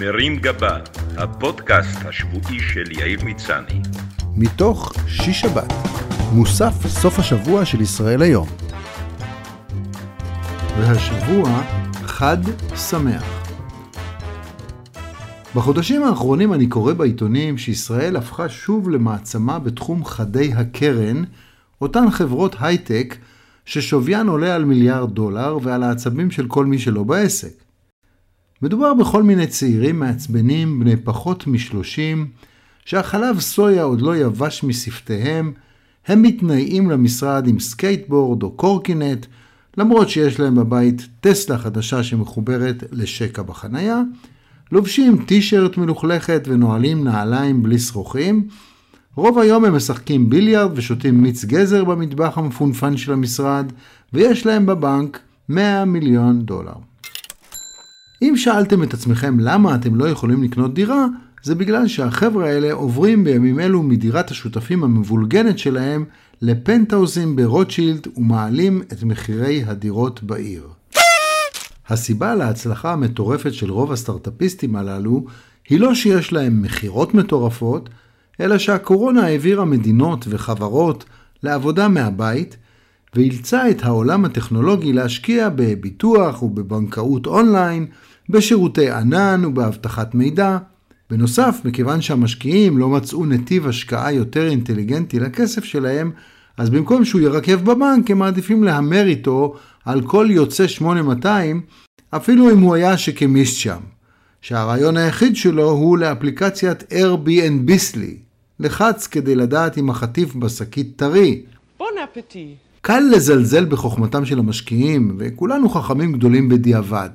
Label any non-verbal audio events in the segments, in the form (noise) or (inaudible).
מרים גבה, הפודקאסט השבועי של יאיר מצני. מתוך שיש שבת, מוסף סוף השבוע של ישראל היום. והשבוע חד שמח. בחודשים האחרונים אני קורא בעיתונים שישראל הפכה שוב למעצמה בתחום חדי הקרן, אותן חברות הייטק ששוויין עולה על מיליארד דולר ועל העצבים של כל מי שלא בעסק. מדובר בכל מיני צעירים מעצבנים בני פחות משלושים, שהחלב סויה עוד לא יבש משפתיהם, הם מתניידים למשרד עם סקייטבורד או קורקינט, למרות שיש להם בבית טסלה חדשה שמחוברת לשקע בחנייה, לובשים טישרט מלוכלכת ונועלים נעליים בלי שרוכים, רוב היום הם משחקים ביליארד ושותים מיץ גזר במטבח המפונפן של המשרד, ויש להם בבנק 100 מיליון דולר. אם שאלתם את עצמכם למה אתם לא יכולים לקנות דירה, זה בגלל שהחבר'ה האלה עוברים בימים אלו מדירת השותפים המבולגנת שלהם לפנטהאוזים ברוטשילד ומעלים את מחירי הדירות בעיר. הסיבה להצלחה המטורפת של רוב הסטארטאפיסטים הללו היא לא שיש להם מכירות מטורפות, אלא שהקורונה העבירה מדינות וחברות לעבודה מהבית, ואילצה את העולם הטכנולוגי להשקיע בביטוח ובבנקאות אונליין, בשירותי ענן ובאבטחת מידע. בנוסף, מכיוון שהמשקיעים לא מצאו נתיב השקעה יותר אינטליגנטי לכסף שלהם, אז במקום שהוא ירכב בבנק, הם מעדיפים להמר איתו על כל יוצא 8200, אפילו אם הוא היה שכמיסט שם. שהרעיון היחיד שלו הוא לאפליקציית Airbnb, לחץ כדי לדעת אם החטיף בשקית טרי. בון אפטי. קל לזלזל בחוכמתם של המשקיעים, וכולנו חכמים גדולים בדיעבד.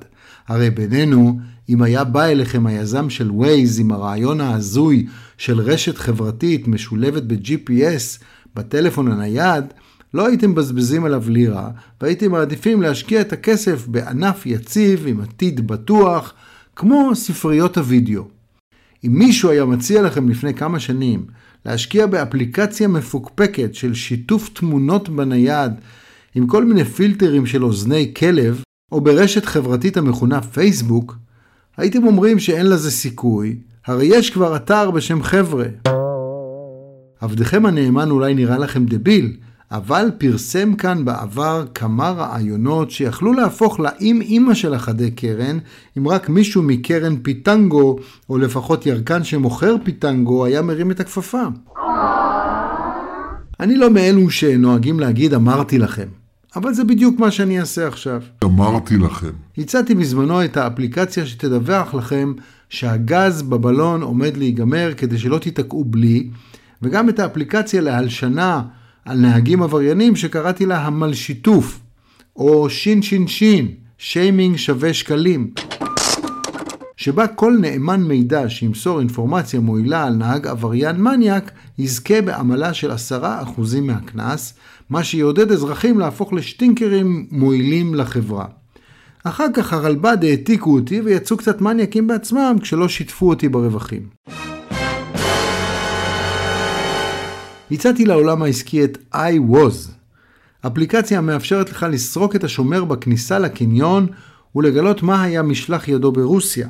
הרי בינינו, אם היה בא אליכם היזם של Waze עם הרעיון ההזוי של רשת חברתית משולבת ב-GPS בטלפון הנייד, לא הייתם מבזבזים עליו לירה, והייתם מעדיפים להשקיע את הכסף בענף יציב עם עתיד בטוח, כמו ספריות הוידאו. אם מישהו היה מציע לכם לפני כמה שנים להשקיע באפליקציה מפוקפקת של שיתוף תמונות בנייד עם כל מיני פילטרים של אוזני כלב, או ברשת חברתית המכונה פייסבוק, הייתם אומרים שאין לזה סיכוי, הרי יש כבר אתר בשם חבר'ה. עבדכם הנאמן אולי נראה לכם דביל, אבל פרסם כאן בעבר כמה רעיונות שיכלו להפוך לאם אימא של החדי קרן, אם רק מישהו מקרן פיטנגו, או לפחות ירקן שמוכר פיטנגו, היה מרים את הכפפה. אני לא מאלו שנוהגים להגיד אמרתי לכם, אבל זה בדיוק מה שאני אעשה עכשיו. אמרתי לכם. הצעתי בזמנו את האפליקציה שתדווח לכם שהגז בבלון עומד להיגמר כדי שלא תיתקעו בלי, וגם את האפליקציה להלשנה על נהגים עבריינים שקראתי לה המלשיתוף, או שין שין שין, שיימינג שווה שקלים, שבה כל נאמן מידע שימסור אינפורמציה מועילה על נהג עבריין מניאק, יזכה בעמלה של 10% מהקנס, מה שיעודד אזרחים להפוך לשטינקרים מועילים לחברה. אחר כך הרלב"ד העתיקו אותי ויצאו קצת מניאקים בעצמם כשלא שיתפו אותי ברווחים. הצעתי לעולם העסקי את iWaz, אפליקציה המאפשרת לך לסרוק את השומר בכניסה לקניון ולגלות מה היה משלח ידו ברוסיה,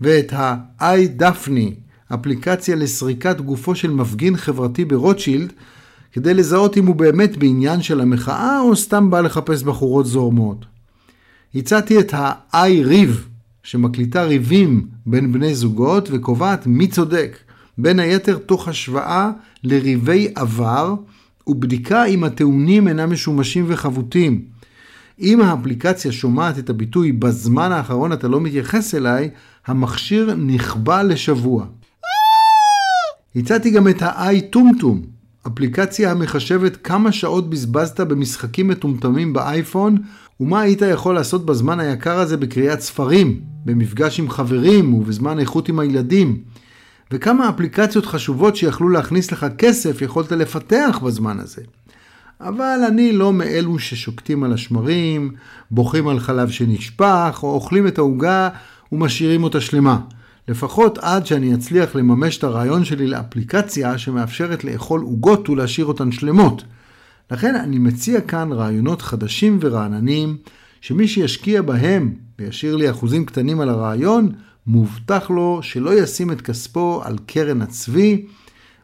ואת ה-iDaphne, אפליקציה לסריקת גופו של מפגין חברתי ברוטשילד, כדי לזהות אם הוא באמת בעניין של המחאה או סתם בא לחפש בחורות זורמות. הצעתי את ה-iRiv, שמקליטה ריבים בין בני זוגות וקובעת מי צודק, בין היתר תוך השוואה לריבי עבר ובדיקה אם הטעונים אינם משומשים וחבוטים. אם האפליקציה שומעת את הביטוי בזמן האחרון אתה לא מתייחס אליי, המכשיר נכבה לשבוע. הצעתי גם את ה-i טומטום, אפליקציה המחשבת כמה שעות בזבזת במשחקים מטומטמים באייפון, ומה היית יכול לעשות בזמן היקר הזה בקריאת ספרים, במפגש עם חברים ובזמן איכות עם הילדים. וכמה אפליקציות חשובות שיכלו להכניס לך כסף יכולת לפתח בזמן הזה. אבל אני לא מאלו ששוקטים על השמרים, בוכים על חלב שנשפך, או אוכלים את העוגה ומשאירים אותה שלמה. לפחות עד שאני אצליח לממש את הרעיון שלי לאפליקציה שמאפשרת לאכול עוגות ולהשאיר אותן שלמות. לכן אני מציע כאן רעיונות חדשים ורעננים, שמי שישקיע בהם וישאיר לי אחוזים קטנים על הרעיון, מובטח לו שלא ישים את כספו על קרן הצבי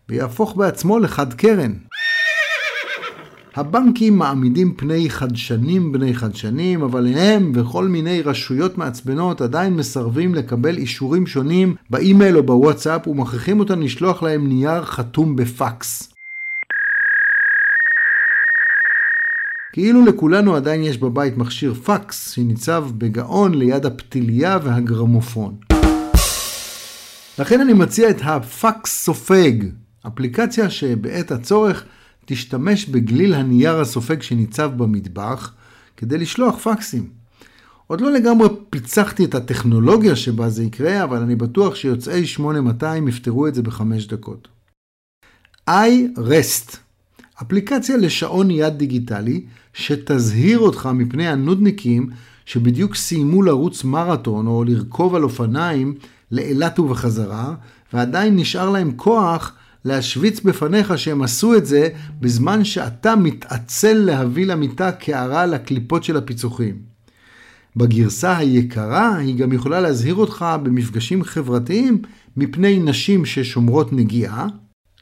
ויהפוך בעצמו לחד קרן. הבנקים מעמידים פני חדשנים בני חדשנים, אבל הם וכל מיני רשויות מעצבנות עדיין מסרבים לקבל אישורים שונים באימייל או בוואטסאפ ומכריחים אותם לשלוח להם נייר חתום בפקס. כאילו לכולנו עדיין יש בבית מכשיר פקס שניצב בגאון ליד הפתיליה והגרמופון. לכן אני מציע את הפקס סופג, אפליקציה שבעת הצורך תשתמש בגליל הנייר הסופג שניצב במטבח כדי לשלוח פקסים. עוד לא לגמרי פיצחתי את הטכנולוגיה שבה זה יקרה, אבל אני בטוח שיוצאי 8200 יפתרו את זה בחמש דקות. iRest, אפליקציה לשעון יד דיגיטלי שתזהיר אותך מפני הנודניקים שבדיוק סיימו לרוץ מרתון או לרכוב על אופניים לאילת ובחזרה, ועדיין נשאר להם כוח להשוויץ בפניך שהם עשו את זה בזמן שאתה מתעצל להביא למיטה קערה לקליפות של הפיצוחים. בגרסה היקרה היא גם יכולה להזהיר אותך במפגשים חברתיים מפני נשים ששומרות נגיעה,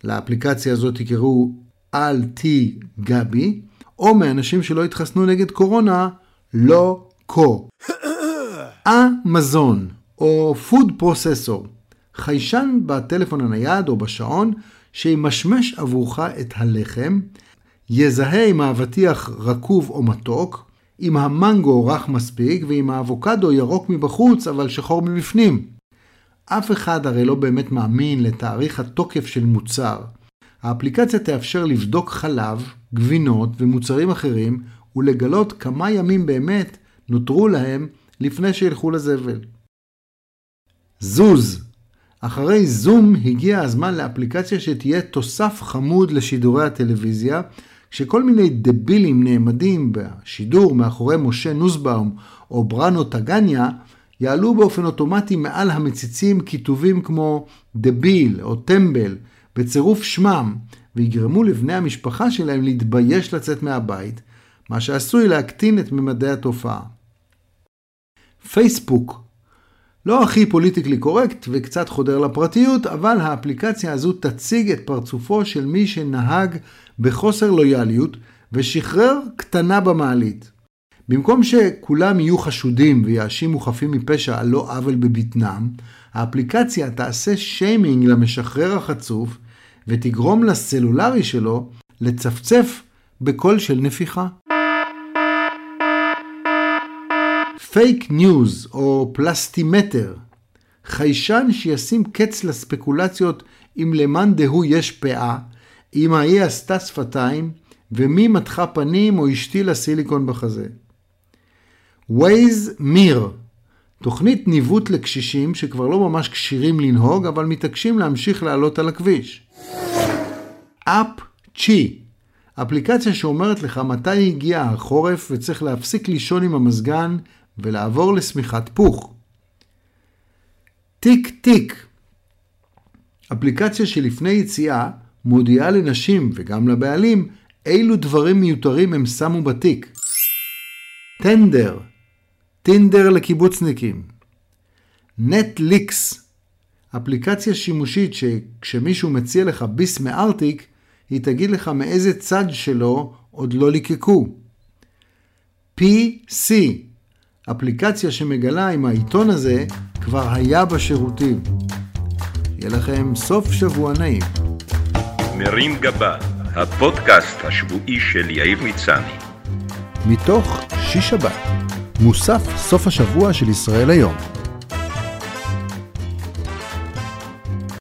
לאפליקציה הזאת תקראו אל תי גבי, או מאנשים שלא התחסנו נגד קורונה, לא קו. (coughs) אמזון, או פוד פרוססור, חיישן בטלפון הנייד או בשעון שימשמש עבורך את הלחם, יזהה אם האבטיח רקוב או מתוק, אם המנגו רך מספיק ואם האבוקדו ירוק מבחוץ אבל שחור מבפנים. אף אחד הרי לא באמת מאמין לתאריך התוקף של מוצר. האפליקציה תאפשר לבדוק חלב, גבינות ומוצרים אחרים ולגלות כמה ימים באמת נותרו להם לפני שילכו לזבל. זוז אחרי זום הגיע הזמן לאפליקציה שתהיה תוסף חמוד לשידורי הטלוויזיה, כשכל מיני דבילים נעמדים בשידור מאחורי משה נוסבאום או בראנו טגניה, יעלו באופן אוטומטי מעל המציצים כיתובים כמו דביל או טמבל בצירוף שמם, ויגרמו לבני המשפחה שלהם להתבייש לצאת מהבית, מה שעשוי להקטין את ממדי התופעה. פייסבוק לא הכי פוליטיקלי קורקט וקצת חודר לפרטיות, אבל האפליקציה הזו תציג את פרצופו של מי שנהג בחוסר לויאליות ושחרר קטנה במעלית. במקום שכולם יהיו חשודים ויאשימו חפים מפשע על לא עוול בבטנם, האפליקציה תעשה שיימינג למשחרר החצוף ותגרום לסלולרי שלו לצפצף בקול של נפיחה. פייק ניוז או פלסטימטר, חיישן שישים קץ לספקולציות אם למאן דהוא יש פאה, אם ההיא עשתה שפתיים, ומי מתחה פנים או השתילה סיליקון בחזה. Waze מיר, תוכנית ניווט לקשישים שכבר לא ממש כשירים לנהוג, אבל מתעקשים להמשיך לעלות על הכביש. אפ צ'י, אפליקציה שאומרת לך מתי הגיע החורף וצריך להפסיק לישון עם המזגן ולעבור לשמיכת פוך. טיק טיק, אפליקציה שלפני יציאה מודיעה לנשים וגם לבעלים אילו דברים מיותרים הם שמו בתיק. טנדר, טינדר לקיבוצניקים. נטליקס, אפליקציה שימושית שכשמישהו מציע לך ביס מארטיק, היא תגיד לך מאיזה צד שלו עוד לא ליקקו. PC, אפליקציה שמגלה אם העיתון הזה כבר היה בשירותים. יהיה לכם סוף שבוע נעים. מרים גבה, הפודקאסט השבועי של יאיר מצני. מתוך שיש שבת, מוסף סוף השבוע של ישראל היום.